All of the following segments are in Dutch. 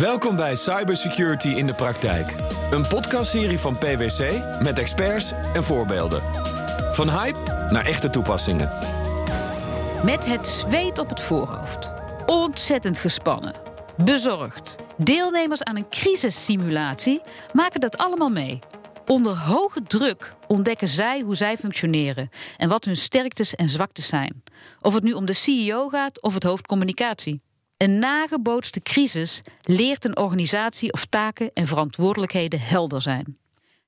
Welkom bij Cybersecurity in de Praktijk. Een podcastserie van PwC met experts en voorbeelden. Van hype naar echte toepassingen. Met het zweet op het voorhoofd. Ontzettend gespannen. Bezorgd. Deelnemers aan een crisissimulatie maken dat allemaal mee. Onder hoge druk ontdekken zij hoe zij functioneren en wat hun sterktes en zwaktes zijn. Of het nu om de CEO gaat of het hoofd communicatie. Een nagebootste crisis leert een organisatie of taken en verantwoordelijkheden helder zijn.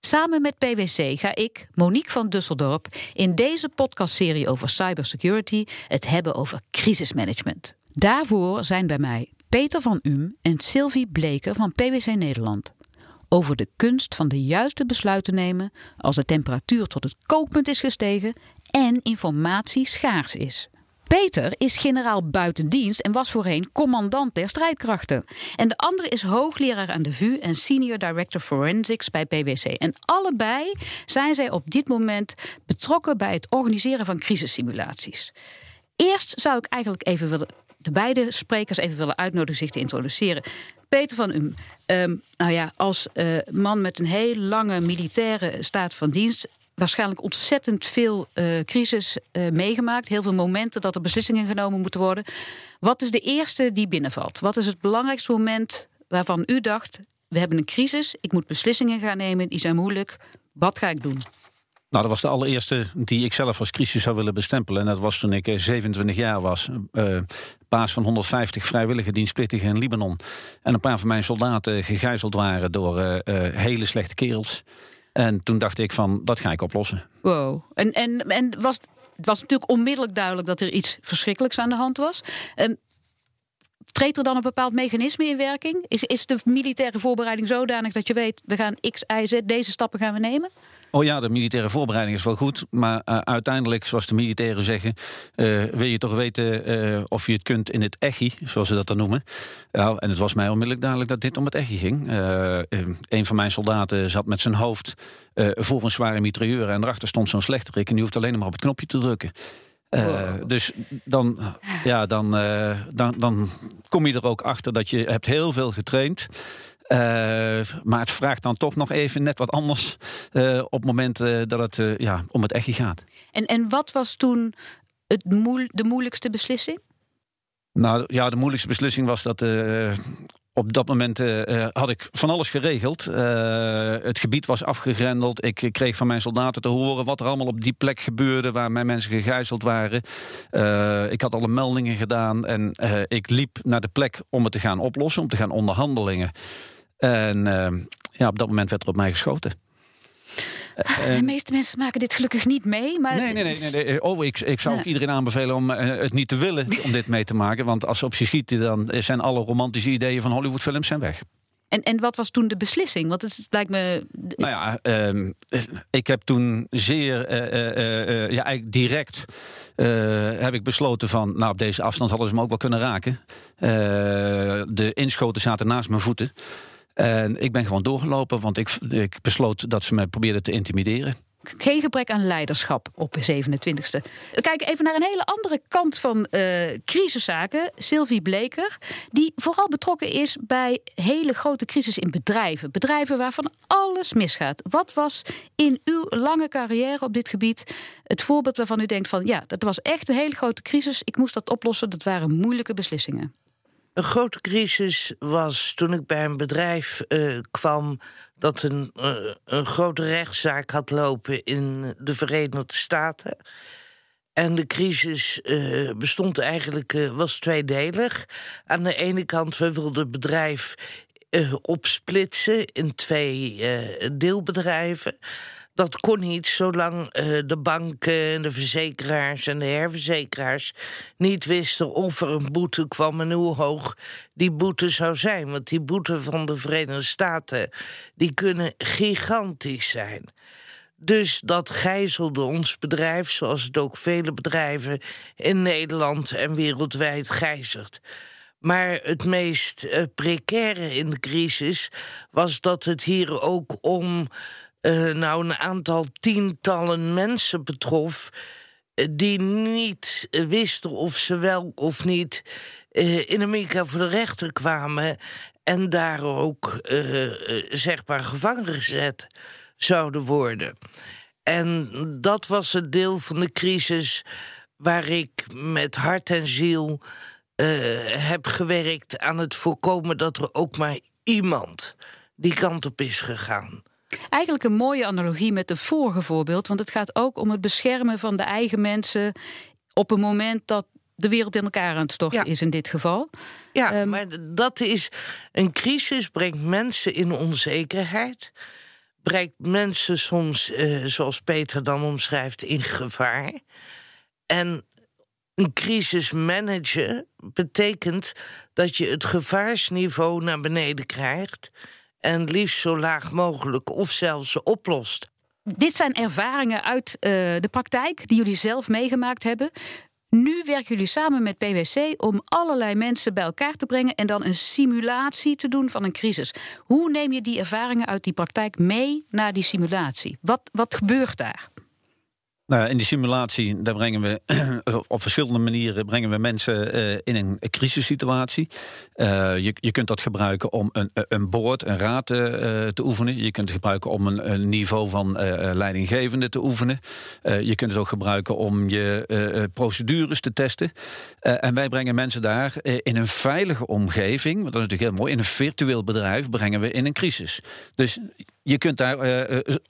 Samen met PwC ga ik, Monique van Dusseldorp, in deze podcastserie over cybersecurity het hebben over crisismanagement. Daarvoor zijn bij mij Peter van Um en Sylvie Bleker van PwC Nederland. Over de kunst van de juiste besluiten nemen als de temperatuur tot het kookpunt is gestegen en informatie schaars is. Peter is generaal buitendienst en was voorheen commandant der strijdkrachten. En de andere is hoogleraar aan de VU en senior director forensics bij PwC. En allebei zijn zij op dit moment betrokken bij het organiseren van crisissimulaties. Eerst zou ik eigenlijk even willen de beide sprekers even willen uitnodigen zich te introduceren. Peter van Um, nou ja, als uh, man met een heel lange militaire staat van dienst waarschijnlijk ontzettend veel uh, crisis uh, meegemaakt. Heel veel momenten dat er beslissingen genomen moeten worden. Wat is de eerste die binnenvalt? Wat is het belangrijkste moment waarvan u dacht: we hebben een crisis, ik moet beslissingen gaan nemen, die zijn moeilijk. Wat ga ik doen? Nou, dat was de allereerste die ik zelf als crisis zou willen bestempelen. En dat was toen ik 27 jaar was. Uh, baas van 150 vrijwillige dienstplichtigen in Libanon. En een paar van mijn soldaten gegijzeld waren door hele slechte kerels. En toen dacht ik van, dat ga ik oplossen. Wow. En, en, en was, het was natuurlijk onmiddellijk duidelijk dat er iets verschrikkelijks aan de hand was. Um, treedt er dan een bepaald mechanisme in werking? Is, is de militaire voorbereiding zodanig dat je weet... we gaan X, Y, Z, deze stappen gaan we nemen? Oh ja, de militaire voorbereiding is wel goed. Maar uh, uiteindelijk, zoals de militairen zeggen... Uh, wil je toch weten uh, of je het kunt in het echi, zoals ze dat dan noemen. Ja, en het was mij onmiddellijk duidelijk dat dit om het echi ging. een van mijn soldaten zat met zijn hoofd voor een zware mitrailleur... en erachter stond zo'n slechterik en die hoeft alleen maar op het knopje te drukken. Uh, dus dan, ja, dan, uh, dan, dan kom je er ook achter dat je hebt heel veel getraind. Uh, maar het vraagt dan toch nog even net wat anders op het moment dat het ja, om het echtje gaat. En, en wat was toen het moe de moeilijkste beslissing? Nou ja, de moeilijkste beslissing was dat op dat moment uh, had ik van alles geregeld. Uh, het gebied was afgegrendeld. Ik kreeg van mijn soldaten te horen wat er allemaal op die plek gebeurde... waar mijn mensen gegijzeld waren. Ik had alle meldingen gedaan en ik liep naar de plek om het te gaan oplossen... om te gaan onderhandelingen. En ja, op dat moment werd er op mij geschoten. Uh, de meeste mensen maken dit gelukkig niet mee. Maar nee, nee, nee. nee, nee. Oh, ik, ik zou ook iedereen aanbevelen om uh, het niet te willen om dit mee te maken. Want als ze op je schieten, dan zijn alle romantische ideeën van Hollywoodfilms zijn weg. En, en wat was toen de beslissing? Want het lijkt me. Nou ja, uh, ik heb toen zeer uh, ja, eigenlijk direct heb ik besloten van. Nou, op deze afstand hadden ze me ook wel kunnen raken. de inschoten zaten naast mijn voeten. En ik ben gewoon doorgelopen, want ik, ik besloot dat ze mij probeerden te intimideren. Geen gebrek aan leiderschap op de 27e. We kijken even naar een hele andere kant van uh, crisiszaken. Sylvie Bleker, die vooral betrokken is bij hele grote crisis in bedrijven. Bedrijven waarvan alles misgaat. Wat was in uw lange carrière op dit gebied het voorbeeld waarvan u denkt van... ja, dat was echt een hele grote crisis, ik moest dat oplossen, dat waren moeilijke beslissingen? Een grote crisis was toen ik bij een bedrijf uh, kwam dat een, uh, een grote rechtszaak had lopen in de Verenigde Staten. En de crisis uh, bestond eigenlijk, was tweedelig. Aan de ene kant, we wilden het bedrijf opsplitsen in twee deelbedrijven. Dat kon niet zolang uh, de banken, de verzekeraars en de herverzekeraars niet wisten of er een boete kwam en hoe hoog die boete zou zijn. Want die boete van de Verenigde Staten die kunnen gigantisch zijn. Dus dat gijzelde ons bedrijf, zoals het ook vele bedrijven in Nederland en wereldwijd gijzelt. Maar het meest uh, precaire in de crisis was dat het hier ook om uh, nou een aantal tientallen mensen betrof. Uh, die niet wisten of ze wel of niet uh, in Amerika voor de rechter kwamen. En daar ook uh, zeg maar gevangen gezet zouden worden. En dat was het deel van de crisis waar ik met hart en ziel heb gewerkt aan het voorkomen dat er ook maar iemand die kant op is gegaan. Eigenlijk een mooie analogie met het vorige voorbeeld, want het gaat ook om het beschermen van de eigen mensen op een moment dat de wereld in elkaar aan het storten is in dit geval. Ja, um, maar dat is een crisis brengt mensen in onzekerheid, brengt mensen soms, uh, zoals Peter dan omschrijft, in gevaar. En een crisis managen betekent dat je het gevaarsniveau naar beneden krijgt en liefst zo laag mogelijk of zelfs oplost. Dit zijn ervaringen uit uh, de praktijk die jullie zelf meegemaakt hebben. Nu werken jullie samen met PwC om allerlei mensen bij elkaar te brengen en dan een simulatie te doen van een crisis. Hoe neem je die ervaringen uit die praktijk mee naar die simulatie? Wat, wat gebeurt daar? Nou, in die simulatie daar brengen we op verschillende manieren brengen we mensen uh, in een crisissituatie. Uh, je, je kunt dat gebruiken om een, een boord, een raad te oefenen. Je kunt het gebruiken om een, een niveau van leidinggevende te oefenen. je kunt het ook gebruiken om je procedures te testen. en wij brengen mensen daar in een veilige omgeving, want dat is natuurlijk heel mooi, in een virtueel bedrijf brengen we in een crisis. Dus je kunt daar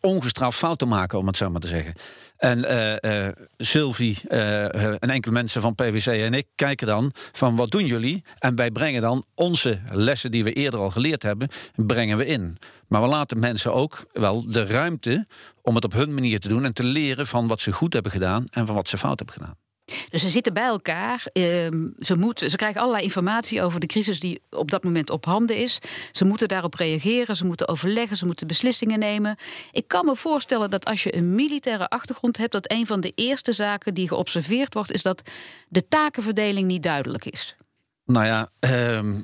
ongestraft fouten maken, om het zo maar te zeggen. En uh, uh, Sylvie uh, en enkele mensen van PwC en ik kijken dan van wat doen jullie? En wij brengen dan onze lessen die we eerder al geleerd hebben, brengen we in. Maar we laten mensen ook wel de ruimte om het op hun manier te doen en te leren van wat ze goed hebben gedaan en van wat ze fout hebben gedaan. Dus ze zitten bij elkaar. Ehm, ze, moeten, ze krijgen allerlei informatie over de crisis die op dat moment op handen is. Ze moeten daarop reageren, ze moeten overleggen, ze moeten beslissingen nemen. Ik kan me voorstellen dat als je een militaire achtergrond hebt, dat een van de eerste zaken die geobserveerd wordt, is dat de takenverdeling niet duidelijk is. Nou ja, um,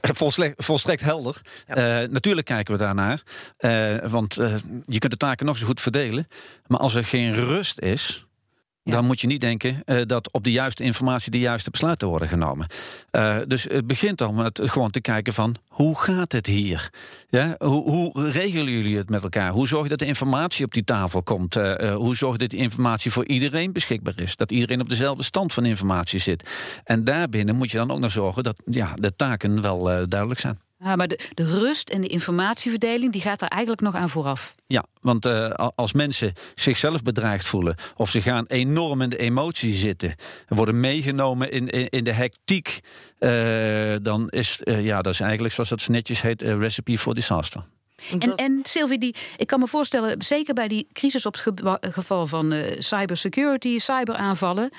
volstrekt, volstrekt, helder. Ja. Uh, natuurlijk kijken we daarnaar. Uh, want uh, je kunt de taken nog zo goed verdelen. Maar als er geen rust is, dan moet je niet denken uh, dat op de juiste informatie de juiste besluiten worden genomen. Uh, dus het begint al met gewoon te kijken van hoe gaat het hier? Ja? Hoe, hoe regelen jullie het met elkaar? Hoe zorg je dat de informatie op die tafel komt? Uh, hoe zorg je dat die informatie voor iedereen beschikbaar is? Dat iedereen op dezelfde stand van informatie zit. En daarbinnen moet je dan ook nog zorgen dat ja, de taken wel duidelijk zijn. Ja, maar de, de rust en de informatieverdeling die gaat er eigenlijk nog aan vooraf. Ja, want uh, als mensen zichzelf bedreigd voelen of ze gaan enorm in de emotie zitten, worden meegenomen in, in, in de hectiek, uh, dan is uh, ja, dat is eigenlijk zoals dat netjes heet, recipe for disaster. En, en Sylvie, die, ik kan me voorstellen, zeker bij die crisis op het geval van cybersecurity, cyberaanvallen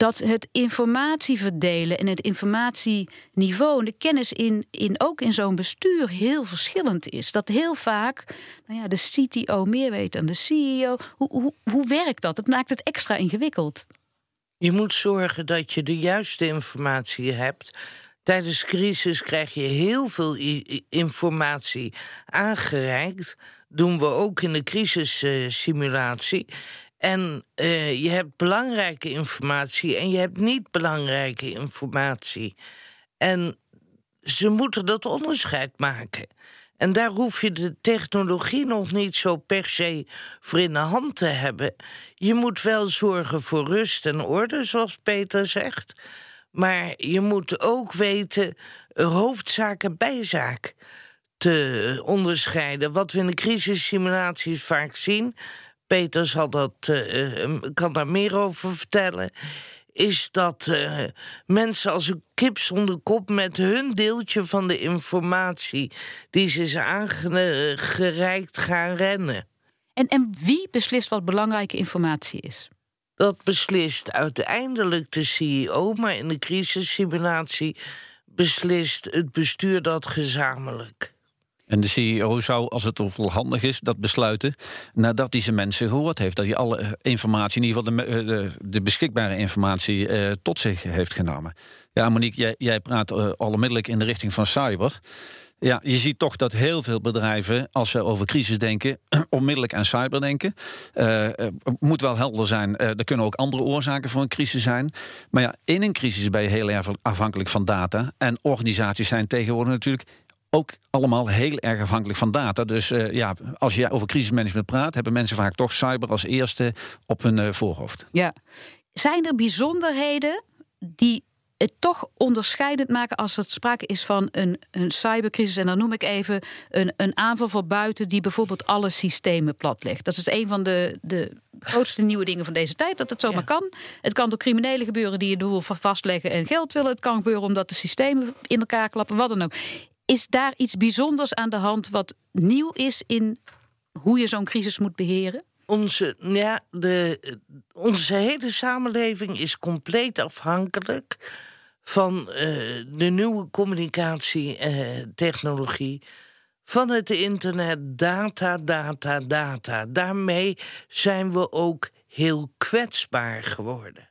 dat het informatie verdelen en het informatieniveau en de kennis in, in ook in zo'n bestuur heel verschillend is. Dat heel vaak nou ja, de CTO meer weet dan de CEO. Hoe, hoe, hoe werkt dat? Het maakt het extra ingewikkeld. Je moet zorgen dat je de juiste informatie hebt. Tijdens crisis krijg je heel veel informatie aangereikt. Doen we ook in de crisissimulatie. En uh, je hebt belangrijke informatie en je hebt niet belangrijke informatie. En ze moeten dat onderscheid maken. En daar hoef je de technologie nog niet zo per se voor in de hand te hebben. Je moet wel zorgen voor rust en orde, zoals Peter zegt. Maar je moet ook weten hoofdzaak en bijzaak te onderscheiden. Wat we in de crisissimulaties vaak zien Peter zal dat, uh, kan daar meer over vertellen. Is dat uh, mensen als een kip zonder kop met hun deeltje van de informatie die ze is aangereikt gaan rennen. En, en wie beslist wat belangrijke informatie is? Dat beslist uiteindelijk de CEO, maar in de crisissimulatie beslist het bestuur dat gezamenlijk. En de CEO zou, als het wel handig is, dat besluiten nadat hij zijn mensen gehoord heeft. Dat hij alle informatie, in ieder geval de, de, de beschikbare informatie, uh, tot zich heeft genomen. Ja, Monique, jij, jij praat uh, al onmiddellijk in de richting van cyber. Ja, je ziet toch dat heel veel bedrijven, als ze over crisis denken, onmiddellijk aan cyber denken. Uh, moet wel helder zijn, er kunnen ook andere oorzaken voor een crisis zijn. Maar ja, in een crisis ben je heel erg afhankelijk van data. En organisaties zijn tegenwoordig natuurlijk ook allemaal heel erg afhankelijk van data. Dus uh, ja, als je over crisismanagement praat, hebben mensen vaak toch cyber als eerste op hun uh, voorhoofd. Ja. Zijn er bijzonderheden die het toch onderscheidend maken als er sprake is van een, een cybercrisis. En dan noem ik even een, een aanval van buiten die bijvoorbeeld alle systemen platlegt. Dat is een van de, de grootste nieuwe dingen van deze tijd. Dat het zomaar kan. Het kan door criminelen gebeuren die je doel vastleggen en geld willen. Het kan gebeuren omdat de systemen in elkaar klappen, wat dan ook. Is daar iets bijzonders aan de hand wat nieuw is in hoe je zo'n crisis moet beheren? Onze, ja, de, onze hele samenleving is compleet afhankelijk van uh, de nieuwe communicatietechnologie. Uh, van het internet, data, data, data. Daarmee zijn we ook heel kwetsbaar geworden.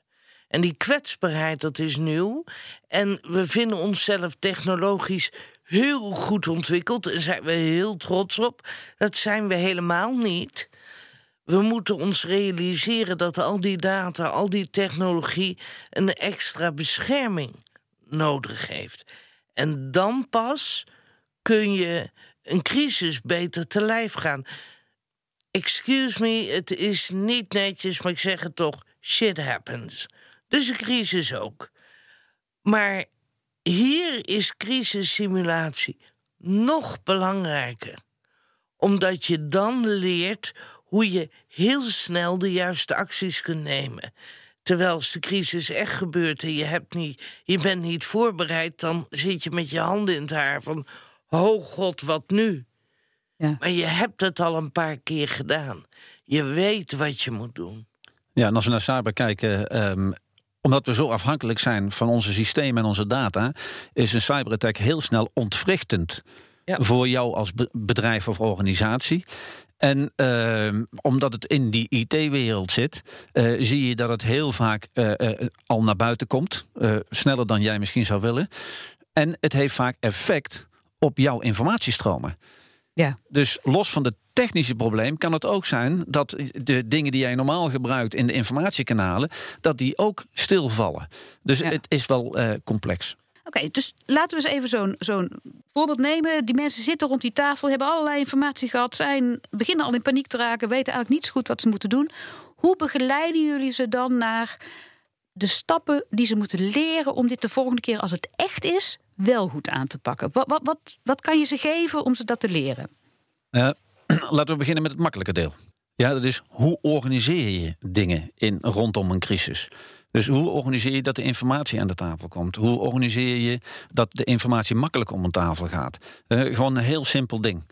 En die kwetsbaarheid, dat is nieuw. En we vinden onszelf technologisch heel goed ontwikkeld en zijn we heel trots op. Dat zijn we helemaal niet. We moeten ons realiseren dat al die data, al die technologie een extra bescherming nodig heeft. En dan pas kun je een crisis beter te lijf gaan. Excuse me, het is niet netjes, maar ik zeg het toch: shit happens. Dus een crisis ook. Maar hier is crisissimulatie nog belangrijker, omdat je dan leert hoe je heel snel de juiste acties kunt nemen. Terwijl als de crisis echt gebeurt en je, hebt niet, je bent niet voorbereid, dan zit je met je handen in het haar van: Oh god, wat nu? Ja. Maar je hebt het al een paar keer gedaan. Je weet wat je moet doen. Ja, en als we naar cyber kijken, um, omdat we zo afhankelijk zijn van onze systemen en onze data, is een cyberattack heel snel ontwrichtend. Voor jou als bedrijf of organisatie. En uh, omdat het in die IT-wereld zit, uh, zie je dat het heel vaak uh, al naar buiten komt. sneller dan jij misschien zou willen. En het heeft vaak effect op jouw informatiestromen. Ja. Dus los van het technische probleem kan het ook zijn dat de dingen die jij normaal gebruikt in de informatiekanalen, dat die ook stilvallen. Dus het is wel complex. Oké, dus laten we eens even zo'n zo'n voorbeeld nemen. Die mensen zitten rond die tafel, hebben allerlei informatie gehad, zijn, beginnen al in paniek te raken, weten eigenlijk niet zo goed wat ze moeten doen. Hoe begeleiden jullie ze dan naar de stappen die ze moeten leren om dit de volgende keer, als het echt is, wel goed aan te pakken? Wat, wat, wat, wat kan je ze geven om ze dat te leren? Uh, laten we beginnen met het makkelijke deel. Ja, dat is hoe organiseer je dingen in, rondom een crisis? Dus hoe organiseer je dat de informatie aan de tafel komt? Hoe organiseer je dat de informatie makkelijk om een tafel gaat? Uh, gewoon een heel simpel ding.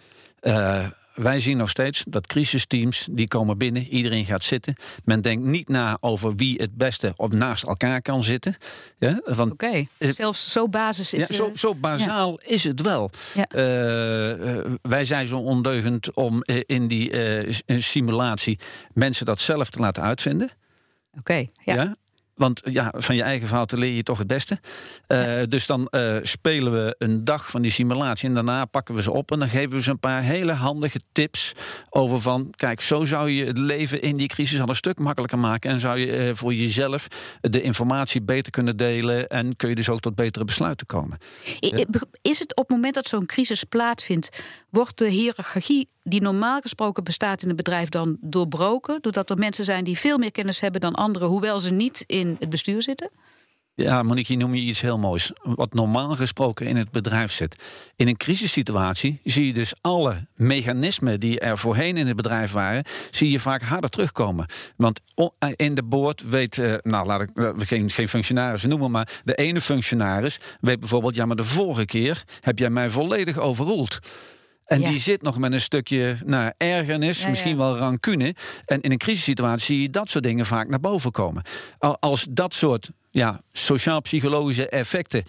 Uh, wij zien nog steeds dat crisisteams die komen binnen, iedereen gaat zitten. Men denkt niet na over wie het beste op naast elkaar kan zitten. Ja, Oké, zelfs zo basis is ja, zo, zo bazaal is het wel. Ja. Uh, wij zijn zo ondeugend om in die simulatie mensen dat zelf te laten uitvinden. Oké, ja. Want ja, van je eigen fouten leer je toch het beste. Uh, Dus dan uh, spelen we een dag van die simulatie en daarna pakken we ze op en dan geven we ze een paar hele handige tips over van, kijk, zo zou je het leven in die crisis al een stuk makkelijker maken en zou je uh, voor jezelf de informatie beter kunnen delen en kun je dus ook tot betere besluiten komen. Is het op het moment dat zo'n crisis plaatsvindt, wordt de hiërarchie die normaal gesproken bestaat in een bedrijf dan doorbroken, doordat er mensen zijn die veel meer kennis hebben dan anderen, hoewel ze niet in het bestuur zitten? Ja, Monique, noem je iets heel moois. Wat normaal gesproken in het bedrijf zit. In een crisissituatie zie je dus alle mechanismen die er voorheen in het bedrijf waren, zie je vaak harder terugkomen. Want eh, in de boord weet, eh, nou laat ik uh, geen, geen functionaris noemen, maar de ene functionaris weet bijvoorbeeld, ja, maar de vorige keer heb jij mij volledig overroeld. En die zit nog met een stukje nou, ergernis, misschien wel rancune. En in een crisissituatie zie je dat soort dingen vaak naar boven komen. Als dat soort ja, sociaal-psychologische effecten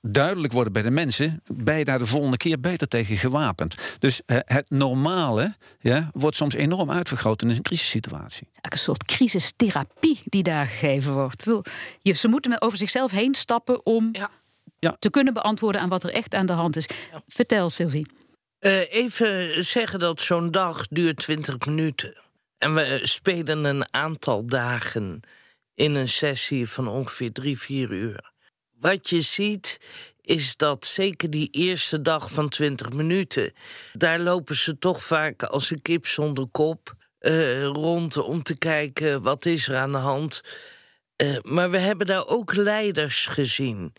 duidelijk worden bij de mensen, ben je daar de volgende keer beter tegen gewapend. Dus het normale ja, wordt soms enorm uitvergroot in een crisissituatie. Een soort crisistherapie die daar gegeven wordt. Ze moeten over zichzelf heen stappen om Ja. te kunnen beantwoorden aan wat er echt aan de hand is. Vertel, Sylvie. Eh, even zeggen dat zo'n dag duurt 20 minuten. En we spelen een aantal dagen in een sessie van ongeveer drie, vier uur. Wat je ziet is dat zeker die eerste dag van 20 minuten... daar lopen ze toch vaak als een kip zonder kop eh, rond... om te kijken wat is er aan de hand. Uh, maar we hebben daar ook leiders gezien...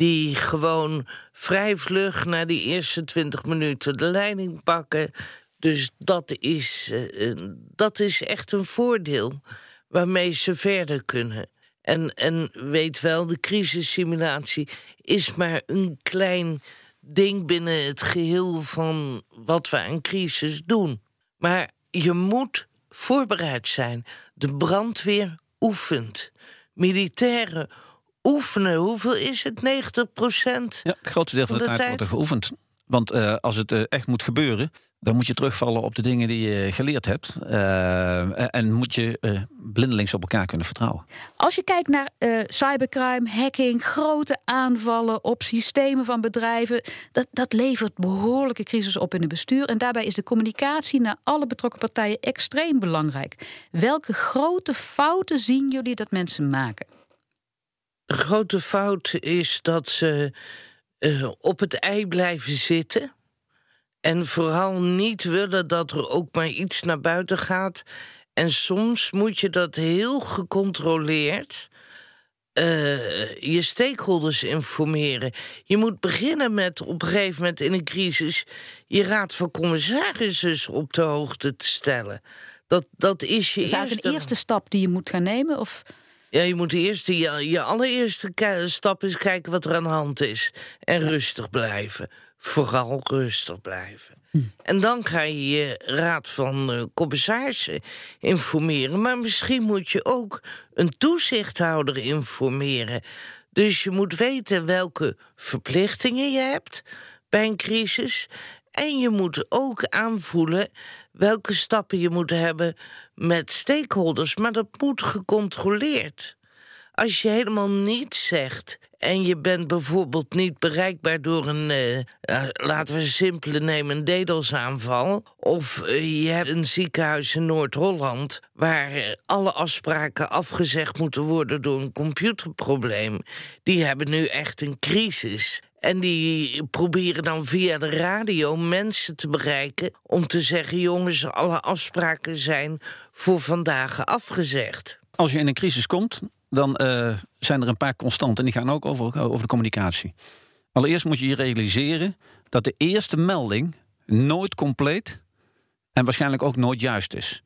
die gewoon vrij vlug na die eerste 20 minuten de leiding pakken... Dus dat is, uh, dat is echt een voordeel waarmee ze verder kunnen. En, en weet wel, de crisissimulatie is maar een klein ding binnen het geheel van wat we aan crisis doen. Maar je moet voorbereid zijn. De brandweer oefent. Militairen oefenen. Hoeveel is het? 90 procent? Ja, het grootste deel van, de, tijd, wordt er geoefend. Want uh, als het uh, echt moet gebeuren, dan moet je terugvallen op de dingen die je geleerd hebt. Uh, en moet je blindelings op elkaar kunnen vertrouwen. Als je kijkt naar cybercrime, hacking, grote aanvallen op systemen van bedrijven, dat, dat levert behoorlijke crisis op in het bestuur. En daarbij is de communicatie naar alle betrokken partijen extreem belangrijk. Welke grote fouten zien jullie dat mensen maken? Grote fout is dat ze op het ei blijven zitten. En vooral niet willen dat er ook maar iets naar buiten gaat. En soms moet je dat heel gecontroleerd. Uh, je stakeholders informeren. Je moet beginnen met op een gegeven moment in een crisis je raad van commissarissen op de hoogte te stellen. Dat, dat is je is eerste... een eerste stap die je moet gaan nemen? Of? Ja, je moet eerst, je, je allereerste stap is kijken wat er aan de hand is. En rustig blijven vooral rustig blijven. Hm. En dan ga je je raad van uh, commissarissen informeren. Maar misschien moet je ook een toezichthouder informeren. Dus je moet weten welke verplichtingen je hebt bij een crisis. En je moet ook aanvoelen welke stappen je moet hebben met stakeholders. Maar dat moet gecontroleerd. Als je helemaal niets zegt en je bent bijvoorbeeld niet bereikbaar door een, uh, laten we simpele nemen, een DDoS-aanval. Of uh, je hebt een ziekenhuis in Noord-Holland waar alle afspraken afgezegd moeten worden door een computerprobleem. Die hebben nu echt een crisis. En die proberen dan via de radio mensen te bereiken om te zeggen: jongens, alle afspraken zijn voor vandaag afgezegd. Als je in een crisis komt, dan uh, zijn er een paar constanten. En die gaan ook over, over de communicatie. Allereerst moet je je realiseren dat de eerste melding nooit compleet en waarschijnlijk ook nooit juist is.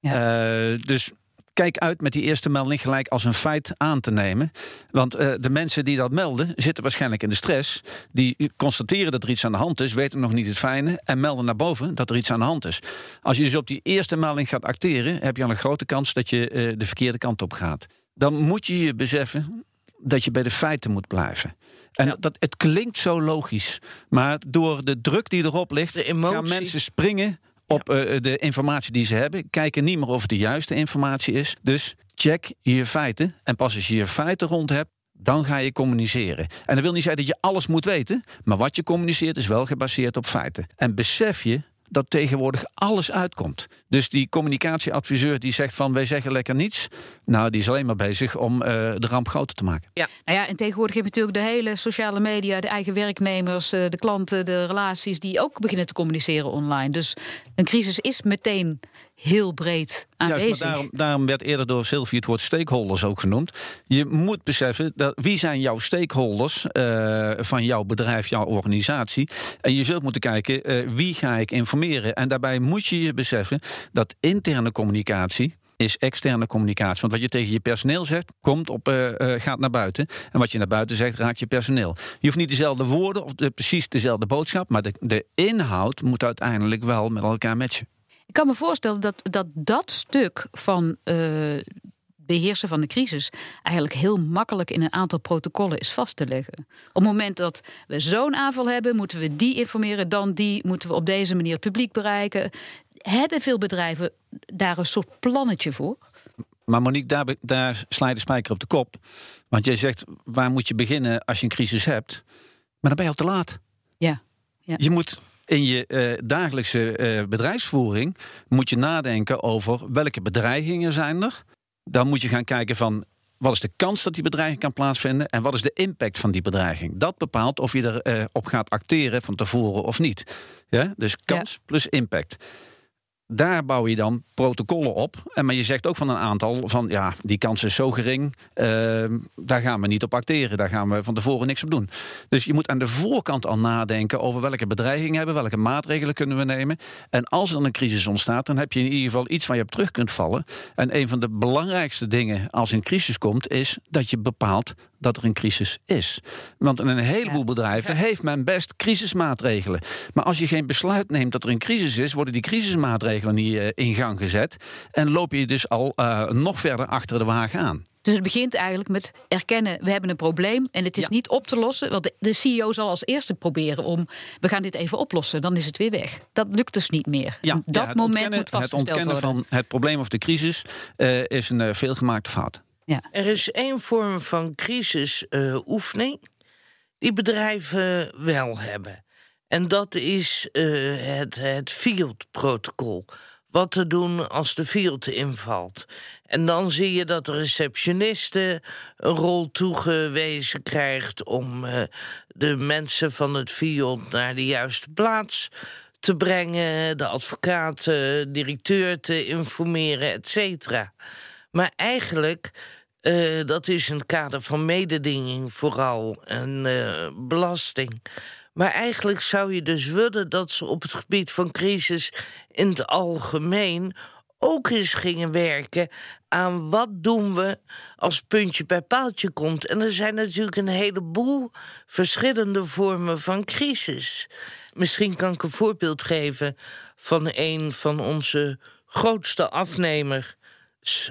Ja. Uh, dus kijk uit met die eerste melding gelijk als een feit aan te nemen. Want uh, de mensen die dat melden zitten waarschijnlijk in de stress. Die constateren dat er iets aan de hand is, weten nog niet het fijne en melden naar boven dat er iets aan de hand is. Als je dus op die eerste melding gaat acteren, heb je al een grote kans dat je uh, de verkeerde kant op gaat dan moet je je beseffen dat je bij de feiten moet blijven. En dat, het klinkt zo logisch, maar door de druk die erop ligt, gaan mensen springen op uh, de informatie die ze hebben, kijken niet meer of het de juiste informatie is. Dus check je feiten en pas als je je feiten rond hebt, dan ga je communiceren. En dat wil niet zeggen dat je alles moet weten, maar wat je communiceert is wel gebaseerd op feiten. En besef je dat tegenwoordig alles uitkomt. Dus die communicatieadviseur die zegt van wij zeggen lekker niets. Nou, die is alleen maar bezig om uh, de ramp groter te maken. Ja, nou ja, en tegenwoordig heb je natuurlijk de hele sociale media, de eigen werknemers, uh, de klanten, de relaties die ook beginnen te communiceren online. Dus een crisis is meteen heel breed aanwezig. Juist, maar daarom, daarom, werd eerder door Sylvie het woord stakeholders ook genoemd. Je moet beseffen, dat, wie zijn jouw stakeholders uh, van jouw bedrijf, jouw organisatie? En je zult moeten kijken, uh, wie ga ik informeren? En daarbij moet je je beseffen dat interne communicatie is externe communicatie. Want wat je tegen je personeel zegt, komt op, uh, uh, gaat naar buiten. En wat je naar buiten zegt, raakt je personeel. Je hoeft niet dezelfde woorden of de, precies dezelfde boodschap, maar de, de inhoud moet uiteindelijk wel met elkaar matchen. Ik kan me voorstellen dat dat, dat stuk van uh, beheersen van de crisis eigenlijk heel makkelijk in een aantal protocollen is vast te leggen. Op het moment dat we zo'n aanval hebben, moeten we die informeren, dan die moeten we op deze manier het publiek bereiken. Hebben veel bedrijven daar een soort plannetje voor? Maar Monique, daar, daar sla je de spijker op de kop. Want jij zegt, waar moet je beginnen als je een crisis hebt? Maar dan ben je al te laat. Ja. ja. Je moet in je eh, dagelijkse eh, bedrijfsvoering moet je nadenken over welke bedreigingen zijn er. Dan moet je gaan kijken van wat is de kans dat die bedreiging kan plaatsvinden en wat is de impact van die bedreiging. Dat bepaalt of je erop eh, op gaat acteren van tevoren of niet. Ja? Dus kans plus impact. Daar bouw je dan protocollen op. En maar je zegt ook van een aantal van ja, die kans is zo gering. eh, daar gaan we niet op acteren. Daar gaan we van tevoren niks op doen. Dus je moet aan de voorkant al nadenken over welke bedreigingen hebben, welke maatregelen kunnen we nemen. En als er dan een crisis ontstaat, dan heb je in ieder geval iets waar je op terug kunt vallen. En een van de belangrijkste dingen als een crisis komt, is dat je bepaalt dat er een crisis is. Want in een heleboel Ja. bedrijven heeft men best crisismaatregelen. Maar als je geen besluit neemt dat er een crisis is, worden die crisismaatregelen niet eh, in gang gezet. En loop je dus al eh, nog verder achter de wagen aan. Dus het begint eigenlijk met erkennen, we hebben een probleem en het is Ja. niet op te lossen. Want de, CEO zal als eerste proberen om, we gaan dit even oplossen, dan is het weer weg. Dat lukt dus niet meer. En dat moment moet vastgesteld Het ontkennen worden. van het probleem of de crisis eh, is een veelgemaakte fout. Er is één vorm van crisisoefening die bedrijven wel hebben. En dat is eh, het, het field-protocol. Wat te doen als de field invalt. En dan zie je dat de receptioniste een rol toegewezen krijgt om eh, de mensen van het field naar de juiste plaats te brengen, de advocaat, de directeur te informeren, et cetera. Maar eigenlijk, eh, dat is in het kader van mededinging vooral en eh, belasting. Maar eigenlijk zou je dus willen dat ze op het gebied van crisis in het algemeen ook eens gingen werken aan wat doen we als puntje bij paaltje komt. En er zijn natuurlijk een heleboel verschillende vormen van crisis. Misschien kan ik een voorbeeld geven van een van onze grootste afnemers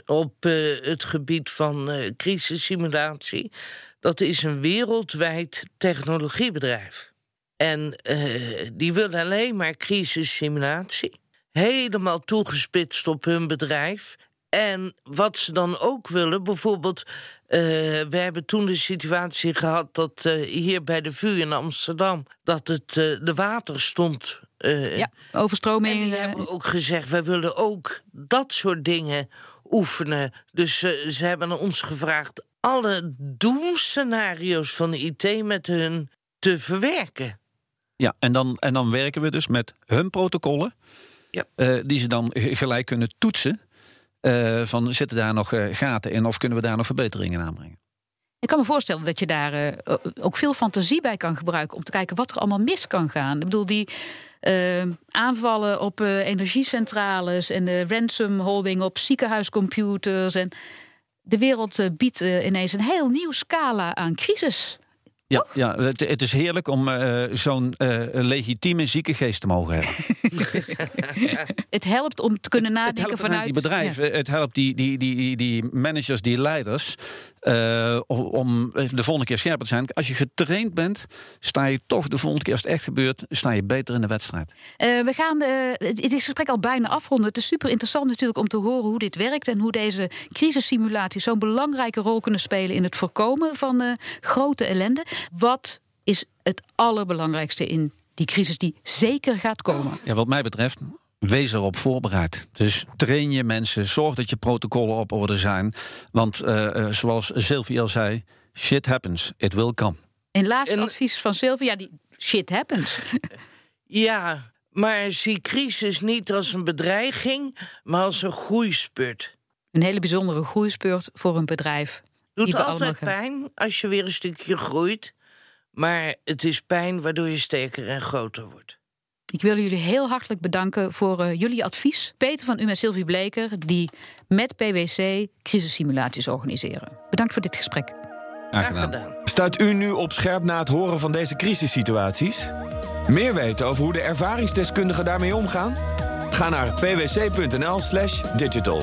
op eh, het gebied van eh crisissimulatie. Dat is een wereldwijd technologiebedrijf. En eh, die willen alleen maar crisissimulatie. Helemaal toegespitst op hun bedrijf. En wat ze dan ook willen, bijvoorbeeld, we hebben toen de situatie gehad dat hier bij de VU in Amsterdam, dat het de water stond. Ja, en overstroming. die eh, hebben ook gezegd, wij willen ook dat soort dingen oefenen. Dus eh, ze hebben ons gevraagd alle doemscenario's van de IT met hun te verwerken. Ja, en dan, en dan werken we dus met hun protocollen. Ja. eh, die ze dan gelijk kunnen toetsen. eh, van zitten daar nog eh, gaten in of kunnen we daar nog verbeteringen aanbrengen? Ik kan me voorstellen dat je daar eh, ook veel fantasie bij kan gebruiken om te kijken wat er allemaal mis kan gaan. Ik bedoel, die eh, aanvallen op eh, energiecentrales en de ransomholding op ziekenhuiscomputers. En de wereld eh, biedt ineens een heel nieuw scala aan crisis. Ja, ja het, het is heerlijk om zo'n legitieme ziekengeest te mogen hebben. Het helpt om te kunnen het nadenken helpt vanuit die bedrijven, het helpt die, die, die, die managers, die leiders. Eh, om- de volgende keer scherper te zijn. Als je getraind bent, sta je toch de volgende keer als het echt gebeurt, sta je beter in de wedstrijd. Eh, we gaan eh, het, het is gesprek al bijna afronden. Het is super interessant natuurlijk om te horen hoe dit werkt en hoe deze crisissimulaties zo'n belangrijke rol kunnen spelen in het voorkomen van eh, grote ellende. Wat is het allerbelangrijkste in die crisis die zeker gaat komen? Ja, wat mij betreft, wees erop voorbereid. Dus train je mensen, zorg dat je protocollen op orde zijn. Want eh, eh, zoals Sylvie al zei, shit happens, it will come. En laatste En- advies van Sylvia, ja, die shit happens. Ja, maar zie crisis niet als een bedreiging, maar als een groeispurt. Een hele bijzondere groeispurt voor een bedrijf. Doet altijd pijn als je weer een stukje groeit. Maar het is pijn waardoor je sterker en groter wordt. Ik wil jullie heel hartelijk bedanken voor eh, jullie advies. Peter van U en Sylvie Bleker, die met PwC crisissimulaties organiseren. Bedankt voor dit gesprek. Graag Graag gedaan. gedaan. Staat u nu op scherp na het horen van deze crisissituaties? Meer weten over hoe de ervaringsdeskundigen daarmee omgaan? Ga naar pwc.nl/digital.